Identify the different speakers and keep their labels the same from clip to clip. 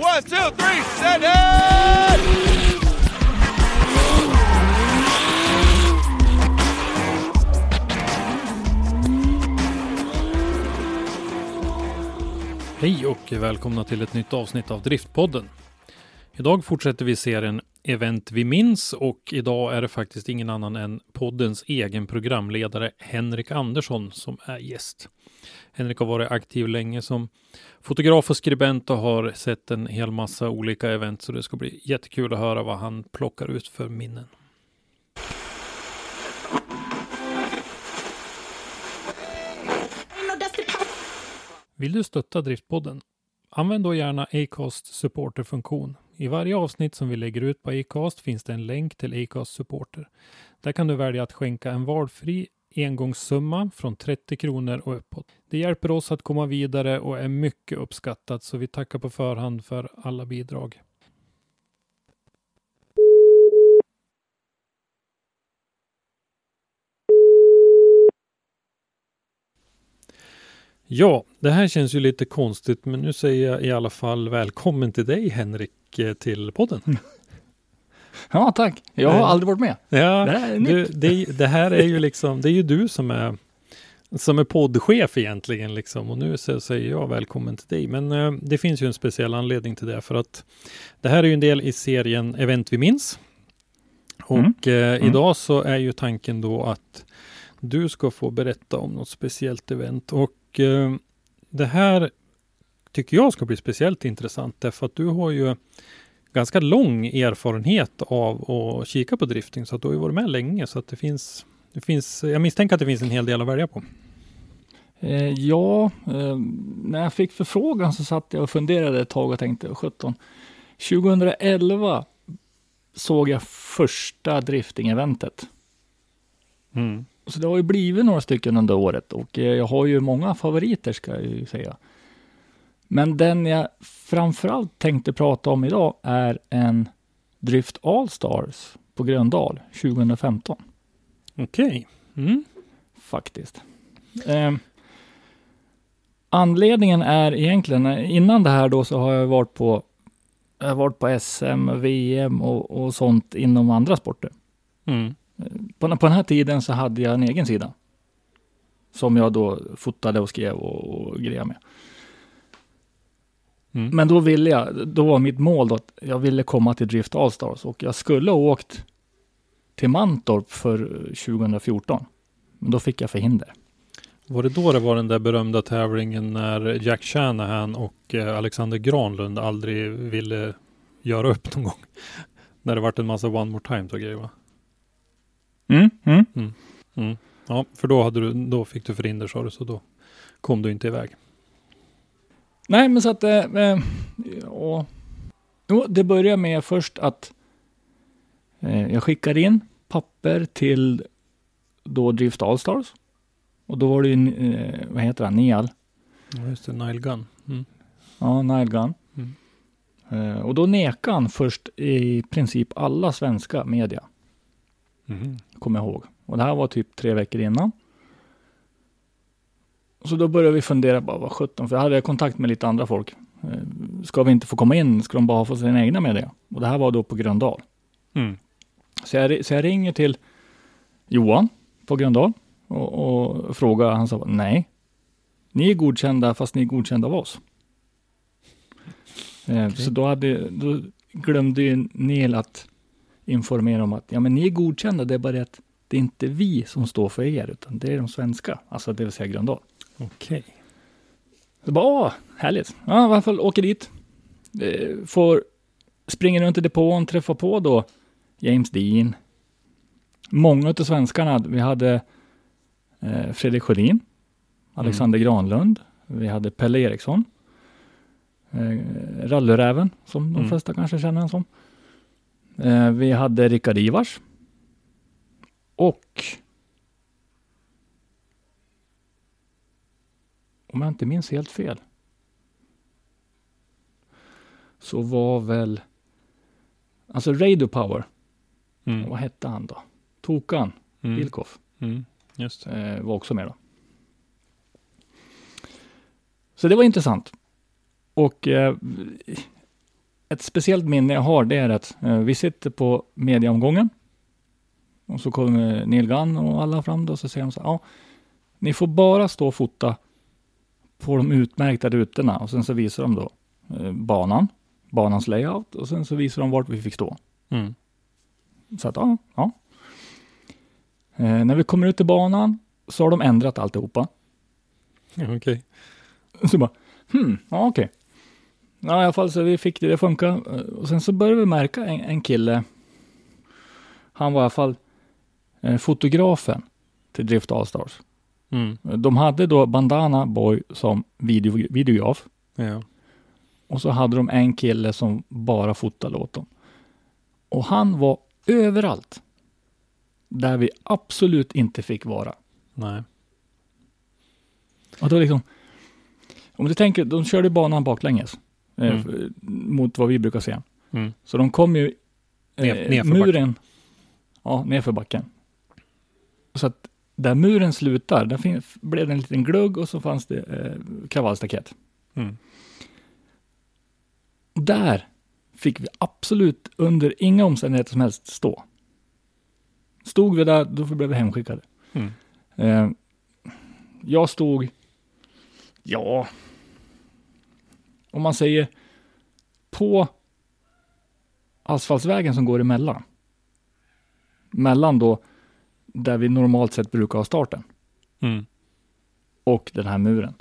Speaker 1: One, two, three, send it!
Speaker 2: Hej och välkomna till ett nytt avsnitt av Driftpodden. Idag fortsätter vi serien Event vi minns och idag är det faktiskt ingen annan än poddens egen programledare Henrik Andersson som är gäst. Henrik har varit aktiv länge som fotograf och skribent och har sett en hel massa olika event så det ska bli jättekul att höra vad han plockar ut för minnen. Vill du stötta Driftpodden? Använd då gärna Acast Supporter funktion. I varje avsnitt som vi lägger ut på Acast finns det en länk till Acast supporter. Där kan du välja att skänka en valfri engångssumma från 30 kronor och uppåt. Det hjälper oss att komma vidare och är mycket uppskattat så vi tackar på förhand för alla bidrag. Ja, det här känns ju lite konstigt, men nu säger jag i alla fall välkommen till dig Henrik eh, till podden.
Speaker 3: Ja, tack. Jag har aldrig varit med.
Speaker 2: Ja,
Speaker 3: Det här är
Speaker 2: du, det, det här är ju liksom, det är ju du som är som är poddchef egentligen liksom och nu så säger jag välkommen till dig. Men eh, det finns ju en speciell anledning till det för att det här är ju en del i serien Event vi minns. Och eh, idag så är ju tanken då att du ska få berätta om något speciellt event och eh, det här tycker jag ska bli speciellt intressant därför att du har ju ganska lång erfarenhet av att kika på drifting så att du har ju varit med länge så att det finns det finns, jag misstänker att det finns en hel del att välja på.
Speaker 3: Eh, ja, eh, när jag fick förfrågan så satt jag och funderade ett tag och tänkte, 17. 2011 såg jag första drifting-eventet.
Speaker 2: Mm.
Speaker 3: Så det har ju blivit några stycken under året och eh, jag har ju många favoriter ska jag ju säga. Men den jag framförallt tänkte prata om idag är en Drift All-Stars på Gröndal 2015.
Speaker 2: Okej. Mm.
Speaker 3: faktiskt. Eh, anledningen är egentligen, innan det här då så har jag varit på, jag varit på SM, VM och, och sånt inom andra sporter.
Speaker 2: Mm.
Speaker 3: På, på den här tiden så hade jag en egen sida. Som jag då fotade och skrev och, och grejade med.
Speaker 2: Mm.
Speaker 3: Men då ville jag, då var mitt mål då att jag ville komma till Drift Allstars och jag skulle ha åkt till Mantorp för 2014. Men då fick jag förhinder.
Speaker 2: Var det då det var den där berömda tävlingen när Jack Shanahan och eh, Alexander Granlund aldrig ville göra upp någon gång? när det vart en massa one more times och grejer va?
Speaker 3: Mm, mm.
Speaker 2: Mm. Ja, för då, hade du, då fick du förhinder sa du, så då kom du inte iväg.
Speaker 3: Nej, men så att... Eh, eh, ja. Jo, det börjar med först att eh, jag skickar in papper till då Drift Allstars. Och då var det ju, eh, vad heter han, Nial?
Speaker 2: Ja, just det, Nile Gun. Mm.
Speaker 3: Ja, Nile Gun.
Speaker 2: Mm.
Speaker 3: Eh, och då nekade han först i princip alla svenska media,
Speaker 2: Mhm.
Speaker 3: kommer jag ihåg. Och det här var typ tre veckor innan. Så då började vi fundera, bara vad sjutton, för jag hade kontakt med lite andra folk. Eh, Ska vi inte få komma in? Ska de bara få sina egna media? Och det här var då på Gröndal.
Speaker 2: Mm.
Speaker 3: Så jag, så jag ringer till Johan på Gröndal och, och frågar. Han sa nej. Ni är godkända fast ni är godkända av oss. Eh, Så då, hade, då glömde ju Neil att informera om att ja, men ni är godkända, det är bara det att det är inte vi som står för er, utan det är de svenska, alltså det vill säga Gröndal.
Speaker 2: Okej.
Speaker 3: Så bara, åh, härligt. Ja, i alla fall åker dit. Eh, får springa runt i depån, träffa på då James Dean. Många av svenskarna, vi hade eh, Fredrik Sjödin, Alexander Granlund, vi hade Pelle Eriksson, eh, Rallyräven, som de
Speaker 2: Mm.
Speaker 3: flesta kanske känner honom som. Eh, vi hade Rickard Ivars. Och om jag inte minns helt fel så var väl alltså Radio Power,
Speaker 2: Mm.
Speaker 3: vad hette han då? Tokan
Speaker 2: Mm.
Speaker 3: Wilkoff
Speaker 2: Mm.
Speaker 3: Eh, var också med då. Så det var intressant. Och eh, ett speciellt minne jag har det är att eh, vi sitter på mediaomgången och så kommer Neil Gunn och alla fram då och så säger de så här, ja, ni får bara stå och fota på de utmärkta rutorna och sen så visar de då eh, banan, banans layout och sen så visar de vart vi fick stå.
Speaker 2: Mm.
Speaker 3: Så att, ja, ja. Eh, när vi kommer ut till banan så har de ändrat alltihopa.
Speaker 2: Ja, Okej.
Speaker 3: Så bara, hmm, ja okej. Ja, i alla fall så vi fick det, det funka. Eh, Och sen så började vi märka en, en kille. Han var i alla fall eh, fotografen till Drift Allstars.
Speaker 2: Mm.
Speaker 3: De hade då Bandana Boy som video, videograf.
Speaker 2: Ja.
Speaker 3: Och så hade de en kille som bara fotade åt dem. Och han var överallt. Där vi absolut inte fick vara.
Speaker 2: Nej.
Speaker 3: Och då liksom, om du tänker, de körde banan baklänges. Eh,
Speaker 2: Mm.
Speaker 3: f- mot vad vi brukar se.
Speaker 2: Mm.
Speaker 3: Så de kom ju eh,
Speaker 2: Ner- nerför
Speaker 3: muren. Ja, nerför backen. Så att där muren slutar, där fin- blev det en liten glugg och så fanns det eh, kravallstaket.
Speaker 2: Mm.
Speaker 3: Där fick vi absolut under inga omständigheter som helst stå. Stod vi där, då blev vi hemskickade.
Speaker 2: Mm.
Speaker 3: Eh, jag stod, ja, om man säger på asfaltsvägen som går emellan. Mellan då där vi normalt sett brukar ha starten
Speaker 2: Mm.
Speaker 3: och den här muren.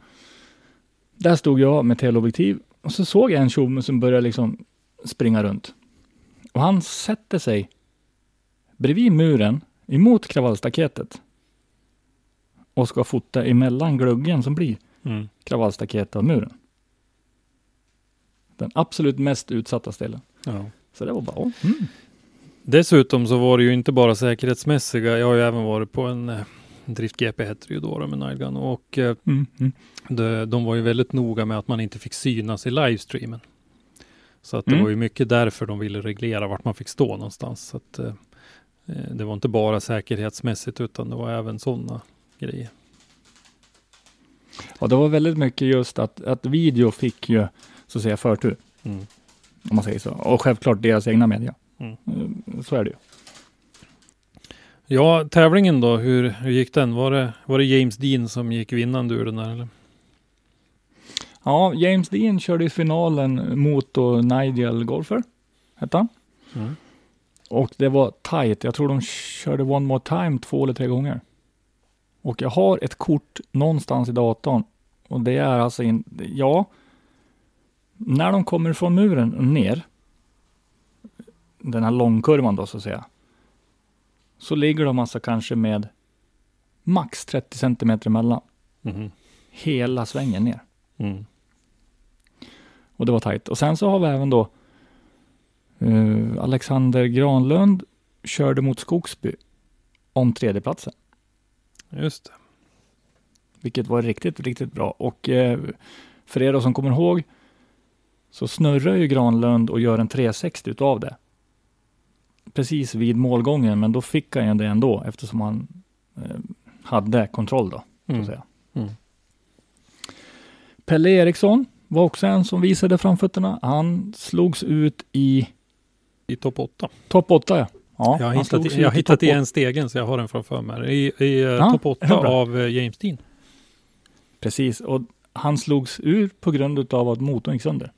Speaker 3: Där stod jag med teleobjektiv och så såg jag en tjomme som började liksom springa runt. Och han sätter sig bredvid muren emot kravallstaketet och ska fota emellan gluggen som blir
Speaker 2: Mm.
Speaker 3: kravallstaketet av muren. Den absolut mest utsatta ställen.
Speaker 2: Ja.
Speaker 3: Så det var bara, åh, mm.
Speaker 2: Dessutom så var det ju inte bara säkerhetsmässiga. Jag har ju även varit på en eh, Drift GP hette det ju då, då med Nile Gun. och eh,
Speaker 3: Mm, mm.
Speaker 2: de, de var ju väldigt noga med att man inte fick synas i livestreamen. Så att det
Speaker 3: Mm.
Speaker 2: var ju mycket därför de ville reglera vart man fick stå någonstans. Så att, eh, eh, det var inte bara säkerhetsmässigt utan det var även sådana grejer.
Speaker 3: Ja, det var väldigt mycket just att, att video fick ju så att säga förtur.
Speaker 2: Mm.
Speaker 3: Om man säger så. Och självklart deras egna media.
Speaker 2: Mm.
Speaker 3: Så är det ju.
Speaker 2: Ja, tävlingen då, hur, hur gick den? Var det, var det James Dean som gick vinnande ur den där eller?
Speaker 3: Ja, James Dean körde i finalen mot då Nigel Golfer. Hette han.
Speaker 2: Mm.
Speaker 3: Och det var tight. Jag tror de körde one more time två eller tre gånger. Och jag har ett kort någonstans i datorn. Och det är alltså in, ja. När de kommer från muren ner. Den här långkurvan då så att säga. Så ligger de alltså kanske med max 30 centimeter emellan.
Speaker 2: Mhm.
Speaker 3: Hela svängen ner.
Speaker 2: Mm.
Speaker 3: Och det var tajt. Och sen så har vi även då eh, Alexander Granlund körde mot Skogsby om tredjeplatsen.
Speaker 2: Just det.
Speaker 3: Vilket var riktigt, riktigt bra. Och eh, för er då som kommer ihåg så snurrar ju Granlund och gör en 360 utav det. Precis vid målgången, men då fick han ju det ändå eftersom han eh, hade kontroll då. Så
Speaker 2: Mm.
Speaker 3: att säga.
Speaker 2: Mm.
Speaker 3: Pelle Eriksson var också en som visade framfötterna. Han slogs ut i
Speaker 2: I topp 8.
Speaker 3: topp 8. Ja. Ja,
Speaker 2: jag har hittat, jag har hittat
Speaker 3: topp
Speaker 2: i
Speaker 3: åtta.
Speaker 2: en stegen så jag har den framför mig. I, i eh,
Speaker 3: Ja,
Speaker 2: topp
Speaker 3: det
Speaker 2: 8
Speaker 3: är bra.
Speaker 2: av eh, James Dean.
Speaker 3: Precis, och han slogs ur på grund av att motorn gick sönder.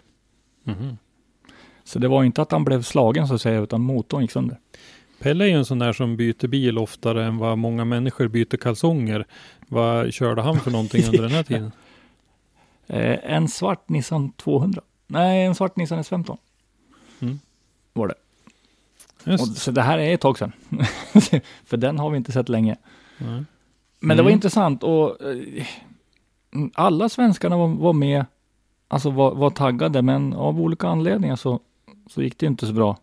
Speaker 2: Mhm.
Speaker 3: Så det var inte att han blev slagen så att säga, utan motorn gick sönder.
Speaker 2: Pelle är ju en sån där som byter bil oftare än vad många människor byter kalsonger. Vad körde han för någonting under den här tiden?
Speaker 3: Eh, en svart Nissan 200. Nej, en svart Nissan S15.
Speaker 2: Mm.
Speaker 3: Var det. Och, så det här är ett tag sedan. För den har vi inte sett länge.
Speaker 2: Nej.
Speaker 3: Men det var
Speaker 2: Mm.
Speaker 3: intressant och eh, alla svenskarna var, var med, alltså var, var taggade, men av olika anledningar så, så gick det inte så bra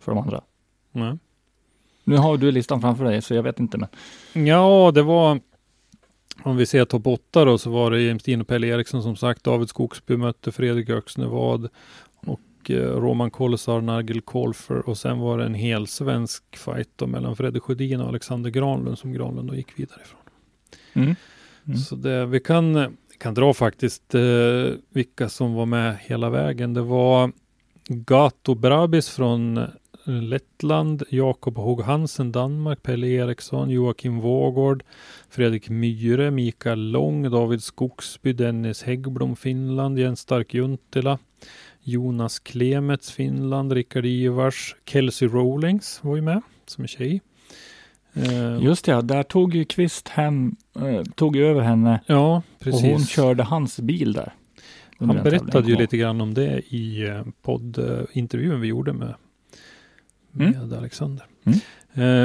Speaker 3: för de andra.
Speaker 2: Nej.
Speaker 3: Nu har du listan framför dig, så jag vet inte. Men
Speaker 2: Ja, det var om vi ser topp 8 då så var det James Dean och Pelle Eriksson som sagt. David Skogsby mötte Fredrik Öxnevad och eh, Roman Kolsar, Nigel Kolfer och sen var det en hel svensk fight då mellan Fredrik Sjödin och Alexander Granlund som Granlund då gick vidare ifrån.
Speaker 3: Mm. Mm.
Speaker 2: Så det, vi kan, kan dra faktiskt eh, vilka som var med hela vägen. Det var Gato Brabis från Lettland, Jakob Hog Hansen, Danmark, Pelle Eriksson, Joakim Vågård, Fredrik Myhre, Mikael Lång, David Skogsby, Dennis Häggblom, Finland, Jens Stark Juntila, Jonas Klemets, Finland, Rickard Ivars, Kelsey Rowlings var ju med som en tjej. Eh,
Speaker 3: Just det, där tog ju Kvist hem, eh, tog över henne
Speaker 2: ja, precis.
Speaker 3: och hon körde hans bil där.
Speaker 2: Han berättade ju lite grann om det i eh, poddintervjun vi gjorde med,
Speaker 3: Mm.
Speaker 2: med Alexander.
Speaker 3: Mm.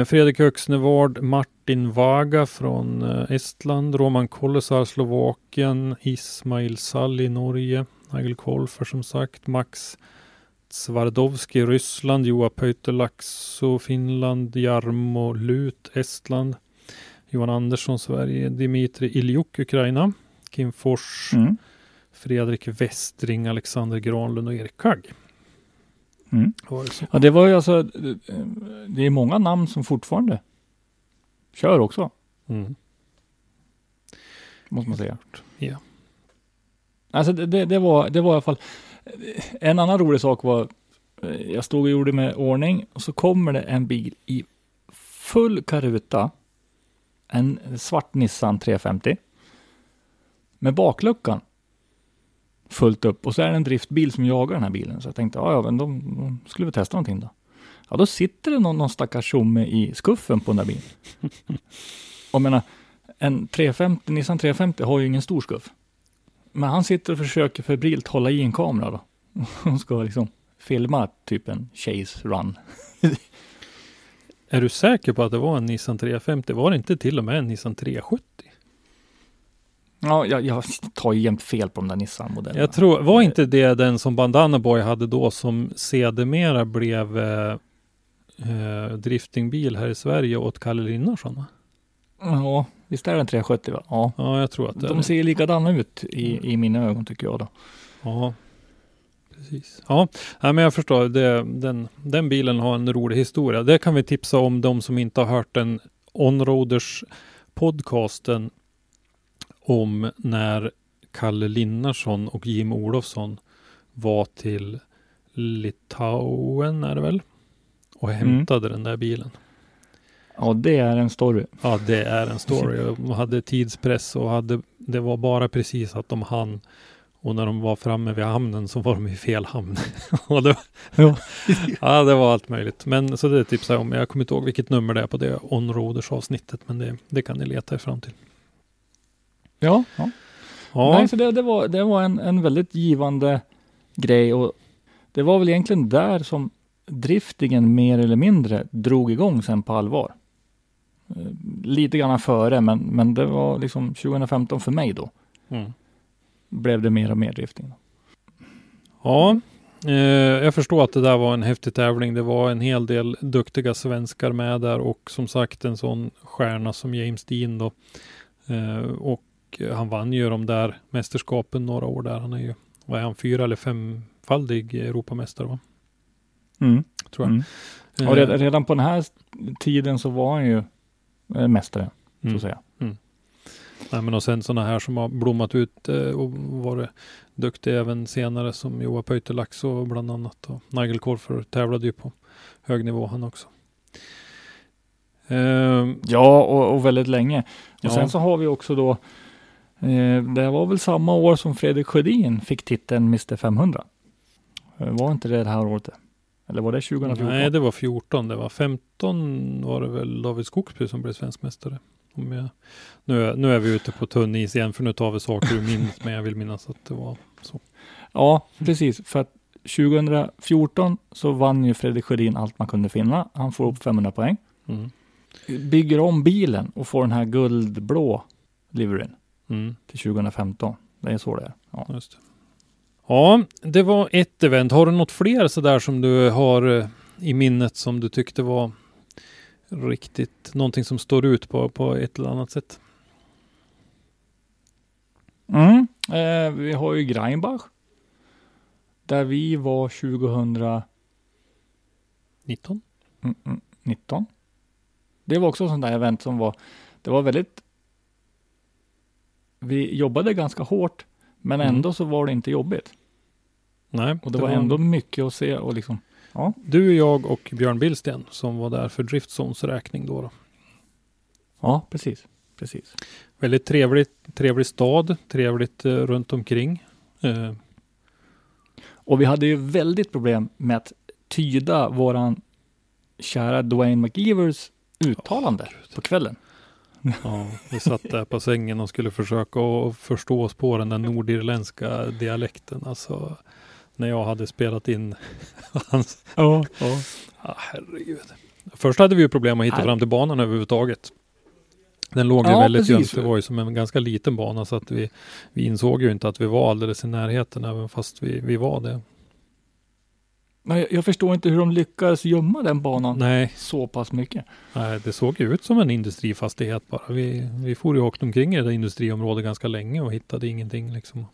Speaker 2: Eh, Fredrik Öxnevard, Martin Vaga från eh, Estland, Roman Kolesar Slovakien, Ismail Salli Norge, Nigel Kolfer som sagt, Max Svardovski Ryssland, Joa Pöytelaxo Finland, Jarmo Lut Estland, Johan Andersson Sverige, Dimitri Iljuk Ukraina, Kim Fors
Speaker 3: Mm.
Speaker 2: Fredrik Westring, Alexander Granlund och Erik Kagg.
Speaker 3: Mm.
Speaker 2: Det?
Speaker 3: Ja, det var ju alltså, det är många namn som fortfarande kör också,
Speaker 2: Mm.
Speaker 3: måste man säga.
Speaker 2: Ja.
Speaker 3: Alltså det, det, det, var, det var i alla fall, en annan rolig sak var, eh, jag stod och gjorde med ordning och så kommer det en bil i full karuta, en svart Nissan 350, med bakluckan fullt upp och så är det en driftbil som jagar den här bilen. Så jag tänkte, ja, ja, men de, de skulle vi testa någonting då. Ja, då sitter det någon, någon stackars tjomme i skuffen på den där bilen. och jag menar, en 350, Nissan 350 har ju ingen stor skuff. Men han sitter och försöker febrilt hålla i en kamera då. Och ska liksom filma typ en chase run.
Speaker 2: Är du säker på att det var en Nissan 350? Var det inte till och med en Nissan 370?
Speaker 3: Ja, jag, jag tar ju jämt fel på de där Nissan-modellerna.
Speaker 2: Jag tror, var inte det den som Bandana Boy hade då som sedermera blev eh, eh, driftingbil här i Sverige åt Kalle Linnarsson?
Speaker 3: Ja, visst är det en 370 va? Ja.
Speaker 2: Ja, jag tror att det är
Speaker 3: De
Speaker 2: det.
Speaker 3: ser likadana ut i, i mina ögon tycker jag då.
Speaker 2: Ja, precis. Ja, nej, men jag förstår. Det, den, den bilen har en rolig historia. Det kan vi tipsa om de som inte har hört den Onroaders podcasten om när Kalle Linnarsson och Jim Olofsson var till Litauen är det väl? Och hämtade den där bilen.
Speaker 3: Ja, det är en story.
Speaker 2: Ja, det är en story. De hade tidspress och hade, det var bara precis att de hann. Och när de var framme vid hamnen så var de i fel hamn. och det,
Speaker 3: Ja.
Speaker 2: ja, det var allt möjligt. Men så det tipsar jag om. Jag kommer inte ihåg vilket nummer det är på det onroaders avsnittet. Men det, det kan ni leta er fram till.
Speaker 3: Ja, ja.
Speaker 2: Ja,
Speaker 3: Nej, så det, det var, det var en, en väldigt givande grej och det var väl egentligen där som driftingen mer eller mindre drog igång sen på allvar. Eh, Lite grann före, men, men det var liksom 2015 för mig då.
Speaker 2: mm.
Speaker 3: Blev det mer och mer drifting.
Speaker 2: ja eh, jag förstår att det där var en häftig tävling. Det var en hel del duktiga svenskar med där och som sagt en sån stjärna som James Dean då. Eh, och han vann ju de där mästerskapen några år där. Han är ju, vad är han, fyra eller femfaldig Europamästare va?
Speaker 3: Mm.
Speaker 2: Tror jag.
Speaker 3: Mm.
Speaker 2: Eh,
Speaker 3: Och redan, redan på den här tiden så var han ju eh, mästare, så
Speaker 2: mm.
Speaker 3: att säga.
Speaker 2: Nej, men och sen sådana här som har blommat ut eh, och varit duktiga även senare som Joa Pöytelaxo bland annat. Och Nigel Korfer tävlade ju på hög nivå han också.
Speaker 3: Ja, och, och väldigt länge. Och
Speaker 2: Ja.
Speaker 3: sen så har vi också då, eh, det var väl samma år som Fredrik Sjödin fick titeln Mr 500. Eh, Var inte det det här året? Eller var det 2014?
Speaker 2: Nej, det var 14. Det var 15 var det väl David Skogsby som blev svensk mästare. Om jag, nu, är, nu är vi ute på tunn is igen, för nu tar vi saker ur minnet, men jag vill minnas att det var så.
Speaker 3: Ja, precis. För att 2014 så vann ju Fredrik Sjödin allt man kunde finna. Han får upp 500 poäng.
Speaker 2: Mm.
Speaker 3: Bygger om bilen och får den här guldblå liveryn
Speaker 2: Mm.
Speaker 3: till 2015. Det är så det är. Ja.
Speaker 2: Just det. Ja, det var ett event. Har du något fler sådär som du har eh, i minnet som du tyckte var riktigt någonting som står ut på, på ett eller annat sätt?
Speaker 3: Mm. Eh, vi har ju Greinbach. Där vi var 2019.
Speaker 2: 19?
Speaker 3: Det var också sånt där event som var, det var väldigt, vi jobbade ganska hårt, men
Speaker 2: Mm.
Speaker 3: ändå så var det inte jobbigt.
Speaker 2: Nej,
Speaker 3: Och det, var ändå mycket att se och liksom, ja.
Speaker 2: du, jag och Björn Billsten som var där för Driftzones räkning då. då.
Speaker 3: Ja, precis. Precis.
Speaker 2: Väldigt trevligt, trevlig stad, trevligt eh, runt omkring. Eh,
Speaker 3: Och vi hade ju väldigt problem med att tyda våran kära Dwayne McGeevers uttalande på kvällen.
Speaker 2: Ja, vi satt där på sängen och skulle försöka att förstå oss på den där nordirländska dialekten. Alltså, när jag hade spelat in hans...
Speaker 3: Ja, ja.
Speaker 2: Ah, herregud. Först hade vi ju problem att hitta fram till banan överhuvudtaget. Den låg ju
Speaker 3: Ja,
Speaker 2: väldigt
Speaker 3: precis.
Speaker 2: gömt. Det var ju som en ganska liten bana så att vi, vi insåg ju inte att vi var alldeles i närheten även fast vi, vi var det.
Speaker 3: Men jag, förstår inte hur de lyckades gömma den banan
Speaker 2: Nej,
Speaker 3: så pass mycket.
Speaker 2: nej, det såg ju ut som en industrifastighet bara. Vi, vi for ju åkte omkring i det industriområdet ganska länge och hittade ingenting liksom.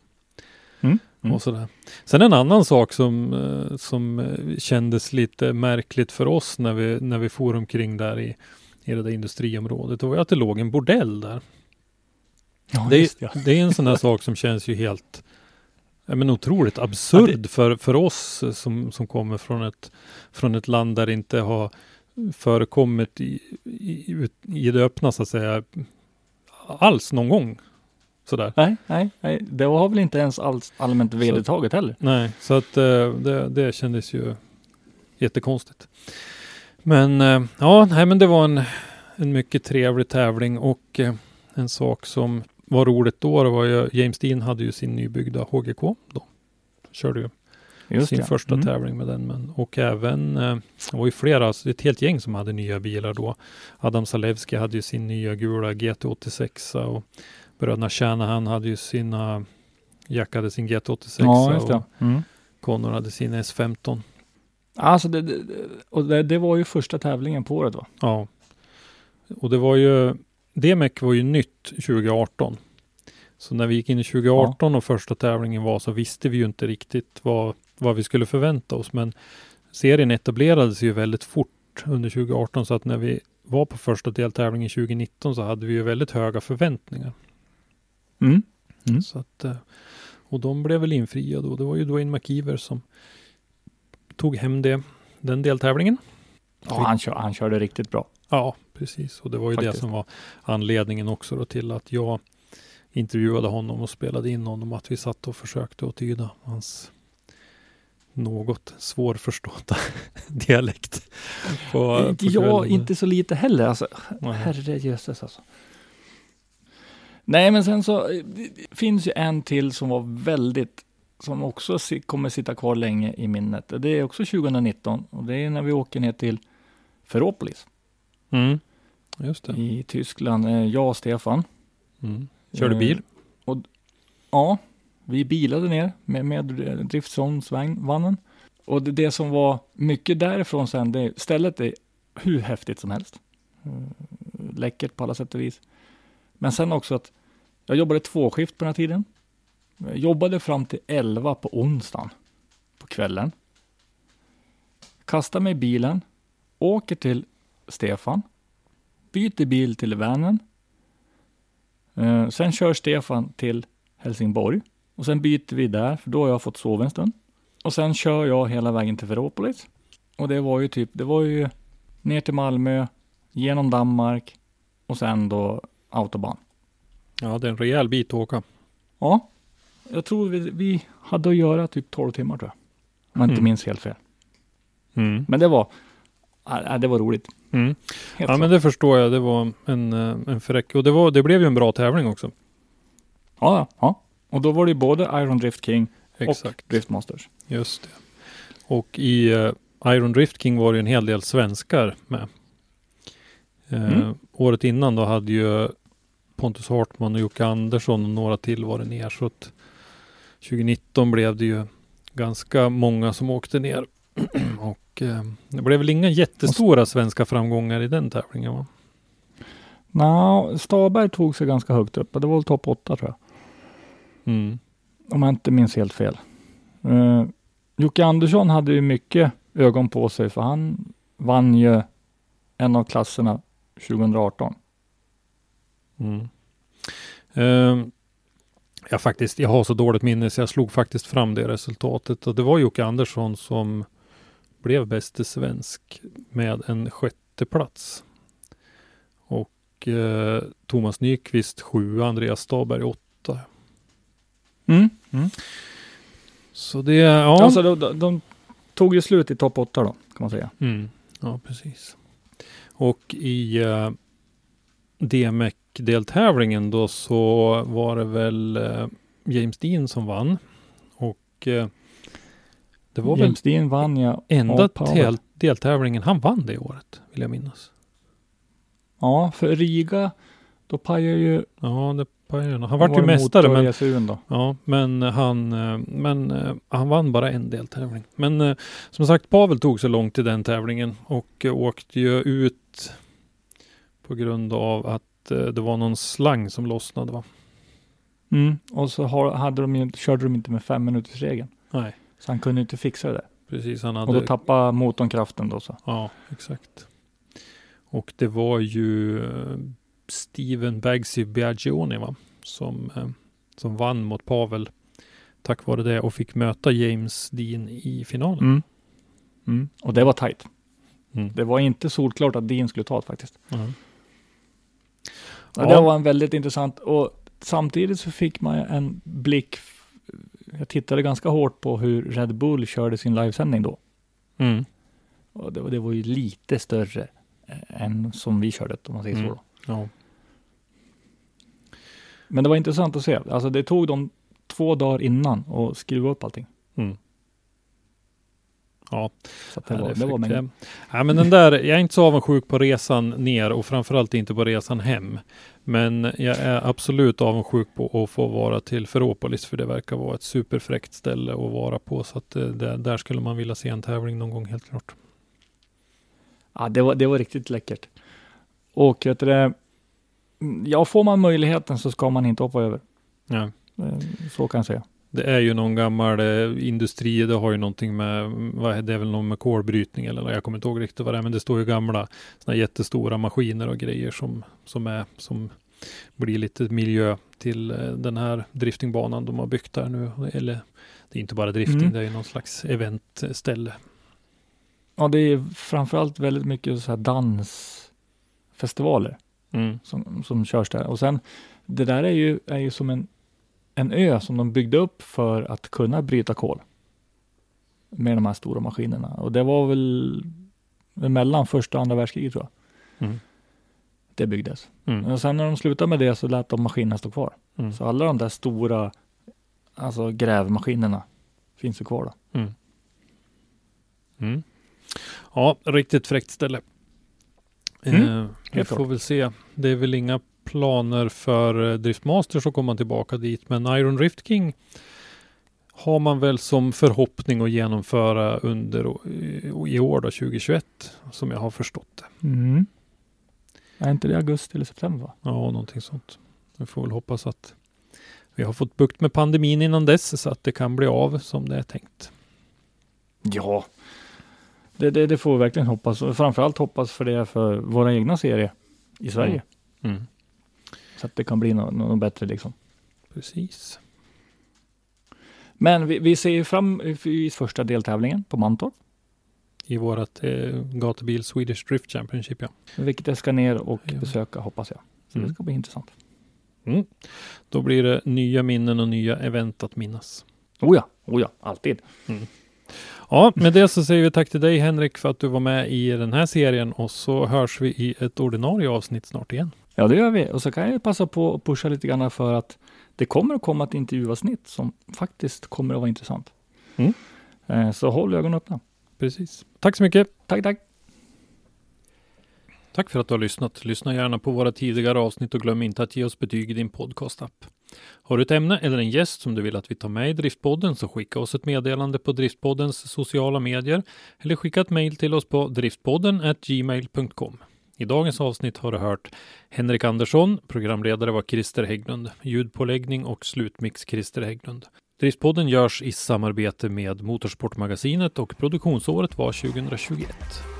Speaker 3: Mm.
Speaker 2: Och sådär. Sen en annan sak som, eh, som eh, kändes lite märkligt för oss när vi, när vi for omkring där i, i det där industriområdet, det var ju att det låg en bordell där.
Speaker 3: Ja,
Speaker 2: Det
Speaker 3: just,
Speaker 2: är,
Speaker 3: ja.
Speaker 2: det är en sån där sak som känns ju helt ja, men otroligt absurd för, för oss som, som kommer från ett, från ett land där det inte har förekommit i, i, i det öppna så att säga alls någon gång. Sådär.
Speaker 3: Nej, nej, nej, det var väl inte ens alls allmänt vedertaget heller.
Speaker 2: Nej, så att eh, det, det kändes ju jättekonstigt. Men eh, ja, nej, men det var en, en mycket trevlig tävling och eh, en sak som var roligt då, det var ju James Dean hade ju sin nybyggda HGK då. Körde ju
Speaker 3: Just
Speaker 2: sin
Speaker 3: det.
Speaker 2: första
Speaker 3: Mm.
Speaker 2: tävling med den. Men, och även, eh, det var ju flera, alltså ett helt gäng som hade nya bilar då. Adam Salewski hade ju sin nya gula GT86 och bröderna Shanahan hade ju sina, Jack hade sin GT86
Speaker 3: Ja,
Speaker 2: och.
Speaker 3: Mm.
Speaker 2: Connor hade sin S15.
Speaker 3: Alltså, det, det, och det, det var ju första tävlingen på året va?
Speaker 2: Ja. Och det var ju, DMEC var ju nytt 2018. Så när vi gick in i 2018 och första tävlingen var så visste vi ju inte riktigt vad, vad vi skulle förvänta oss. Men serien etablerades ju väldigt fort under 2018 så att när vi var på första deltävlingen 2019 så hade vi ju väldigt höga förväntningar.
Speaker 3: Mm. Mm.
Speaker 2: Så att, eh, och de blev väl infriade och det var ju Dwayne McKeever som tog hem det, den deltävlingen.
Speaker 3: Ja, han, kör, han körde riktigt bra.
Speaker 2: Ja, precis. Och det var ju
Speaker 3: Faktiskt.
Speaker 2: det som var anledningen också då till att jag intervjuade honom och spelade in honom. Att vi satt och försökte att tyda hans något svårförstådda dialekt. På, på
Speaker 3: jag,
Speaker 2: kvällen.
Speaker 3: inte så lite heller. Alltså,
Speaker 2: Nej.
Speaker 3: herrejösses alltså. Nej, men sen så eh, finns ju en till som var väldigt, som också kommer sitta kvar länge i minnet. Det är också 2019 och det är när vi åker ner till Ferropolis
Speaker 2: Mm. Just det.
Speaker 3: i Tyskland. Eh, Jag och Stefan.
Speaker 2: Mm. Körde
Speaker 3: Eh,
Speaker 2: bil.
Speaker 3: Ja, vi bilade ner med, med Driftzones-vannen. Och det, det som var mycket därifrån sen, det, stället är hur häftigt som helst. Eh, Läckert på alla sätt och vis. Men sen också att jag jobbade tvåskift på den här tiden. Jag jobbade fram till 11 på onsdagen på kvällen. Kastar mig i bilen, åker till Stefan, byter bil till vanen. Eh, sen kör Stefan till Helsingborg och sen byter vi där, för då har jag fått sova en stund. Och sen kör jag hela vägen till Ferropolis. Och det var ju typ, det var ju ner till Malmö, genom Danmark och sen då autobahn.
Speaker 2: Ja, det är en rejäl bit att åka.
Speaker 3: Ja, jag tror vi, vi hade att göra typ 12 timmar tror jag. jag inte
Speaker 2: Mm.
Speaker 3: minns helt fel.
Speaker 2: Mm.
Speaker 3: Men det var, ja, det var roligt.
Speaker 2: Mm. Ja,
Speaker 3: klart.
Speaker 2: men det förstår jag. Det var en, eh, en fräck. Och det, var, det blev ju en bra tävling också.
Speaker 3: ja, ja. Och då var det ju både Iron Drift King
Speaker 2: Exakt.
Speaker 3: och Drift Masters.
Speaker 2: Just det. Och i eh, Iron Drift King var det ju en hel del svenskar med. Eh,
Speaker 3: Mm.
Speaker 2: Året innan då hade ju Pontus Hartman och Jocke Andersson och några till varit ner. Så att 2019 blev det ju ganska många som åkte ner. och eh, det blev väl inga jättestora svenska framgångar i den tävlingen va?
Speaker 3: Nå, Staberg tog sig ganska högt upp. Det var väl topp 8 tror jag.
Speaker 2: Mm.
Speaker 3: Om jag inte minns helt fel. Uh, Jocke Andersson hade ju mycket ögon på sig för han vann ju en av klasserna 2018.
Speaker 2: Mm. Ehm, jag, faktiskt, jag har så dåligt minne så jag slog faktiskt fram det resultatet. Och det var Jocke Andersson som blev bäste svensk med en sjätte plats. Och eh, Thomas Nyqvist sju, Andreas Staberg åtta.
Speaker 3: Mm.
Speaker 2: Så det, ja.
Speaker 3: Alltså de, de, de tog ju slut i topp 8 då, kan man säga.
Speaker 2: Mm. Ja, precis. Och i uh, DMEC-deltävlingen då så var det väl eh, James Dean som vann. Och eh, det var väl
Speaker 3: Dean vann ja.
Speaker 2: enda del- deltävlingen han vann det året, vill jag minnas.
Speaker 3: Ja, för Riga, då pajar ju...
Speaker 2: Ja, det pajade. Han vart ju mästare, men, ja, men, han, men eh, han vann bara en deltävling. Men eh, som sagt, Pavel tog sig långt i den tävlingen och eh, åkte ju ut på grund av att det var någon slang som lossnade. Va?
Speaker 3: Mm. Och så har, hade de, ju- körde de inte med fem minuters regeln.
Speaker 2: Nej,
Speaker 3: Så han kunde inte fixa det.
Speaker 2: precis. Han
Speaker 3: Och då
Speaker 2: hade,
Speaker 3: tappade motorn kraften då så.
Speaker 2: ja, exakt. Och det var ju eh, Steven Bagsy Biagioni va? Som, eh, som vann mot Pavel tack vare det och fick möta James Dean i finalen.
Speaker 3: Mm. Mm. Och det var tajt.
Speaker 2: Mm.
Speaker 3: Det var inte solklart att Dean skulle ta det faktiskt.
Speaker 2: Ja.
Speaker 3: Det var en väldigt intressant och samtidigt så fick man en blick. Jag tittade ganska hårt på hur Red Bull körde sin livesändning då.
Speaker 2: Mm.
Speaker 3: Och det, var- det var ju lite större eh, än som vi körde om man säger
Speaker 2: Mm.
Speaker 3: så.
Speaker 2: Ja.
Speaker 3: Men det var intressant att se. Alltså det tog dem två dagar innan och skruva upp allting.
Speaker 2: Mm. Ja,
Speaker 3: Så det, var,
Speaker 2: det
Speaker 3: var
Speaker 2: fräckt.
Speaker 3: mängd.
Speaker 2: Ja, men den där, jag är inte så avundsjuk på resan ner och framförallt inte på resan hem. Men jag är absolut avundsjuk på att få vara till Ferropolis för det verkar vara ett superfräckt ställe att vara på. Så att eh, det, där skulle man vilja se en tävling någon gång helt klart.
Speaker 3: Ja, det var, det var riktigt läckert. Och vet du mm, ja, får man möjligheten så ska man inte hoppa över.
Speaker 2: Ja.
Speaker 3: Eh, Så kan jag säga.
Speaker 2: Det är ju någon gammal eh, industri, det har ju någonting med, vad är det är väl någon med kolbrytning eller något, jag kommer inte ihåg riktigt vad det är, men det står ju gamla såna jättestora maskiner och grejer som, som är, som blir lite miljö till eh, den här driftingbanan de har byggt där nu. Eller det är inte bara drifting,
Speaker 3: Mm.
Speaker 2: det är ju någon slags eventställe.
Speaker 3: Ja, det är framförallt väldigt mycket så här dansfestivaler
Speaker 2: Mm.
Speaker 3: som, som körs där. Och sen, det där är ju, är ju som en, en ö som de byggde upp för att kunna bryta kol. Med de här stora maskinerna. Och det var väl mellan första och andra världskriget tror jag.
Speaker 2: Mm.
Speaker 3: Det byggdes.
Speaker 2: Mm.
Speaker 3: Och sen när de slutade med det så lät de maskinerna stå kvar.
Speaker 2: Mm.
Speaker 3: Så alla de där stora alltså grävmaskinerna finns ju kvar då.
Speaker 2: Mm. Mm. Ja, riktigt fräckt ställe.
Speaker 3: Mm,
Speaker 2: Eh, vi får
Speaker 3: klart.
Speaker 2: väl se. Det är väl inga planer för eh, Driftmasters att komma tillbaka dit, men Iron Rift King har man väl som förhoppning att genomföra under o- i år då, 2021, som jag har förstått det.
Speaker 3: Mm. Är inte det augusti eller september va?
Speaker 2: Ja, någonting sånt. Vi får väl hoppas att vi har fått bukt med pandemin innan dess, så att det kan bli av som det är tänkt.
Speaker 3: Ja. Det, det, det får vi verkligen hoppas. Framförallt hoppas för det för våra egna serier i Sverige.
Speaker 2: Mm.
Speaker 3: Så att det kan bli något, något bättre liksom.
Speaker 2: Precis.
Speaker 3: Men vi, vi ser fram i första deltävlingen på Mantorp.
Speaker 2: I vårat eh, gatubil Swedish Drift Championship, ja.
Speaker 3: Vilket jag ska ner och
Speaker 2: Ja.
Speaker 3: besöka hoppas jag. Så
Speaker 2: Mm.
Speaker 3: det ska bli intressant.
Speaker 2: Mm. Då blir det nya minnen och nya event att minnas.
Speaker 3: Oh ja, oh ja, alltid.
Speaker 2: Ja, med det så säger vi tack till dig Henrik för att du var med i den här serien och så hörs vi i ett ordinarie avsnitt snart igen.
Speaker 3: Ja, det gör vi. Och så kan jag passa på att pusha lite grann för att det kommer att komma ett intervjuavsnitt som faktiskt kommer att vara intressant.
Speaker 2: Mm.
Speaker 3: Eh, Så håll ögonen öppna.
Speaker 2: Precis. Tack så mycket.
Speaker 3: Tack, tack.
Speaker 2: Tack för att du har lyssnat. Lyssna gärna på våra tidigare avsnitt och glöm inte att ge oss betyg i din podcastapp. Har du ett ämne eller en gäst som du vill att vi tar med i Driftpodden så skicka oss ett meddelande på Driftpoddens sociala medier eller skicka ett mejl till oss på driftpodden gmail.com. I dagens avsnitt har du hört Henrik Andersson, programledare var Christer Hägglund, ljudpåläggning och slutmix Christer Hägglund. Driftpodden görs i samarbete med Motorsportmagasinet och produktionsåret var 2021.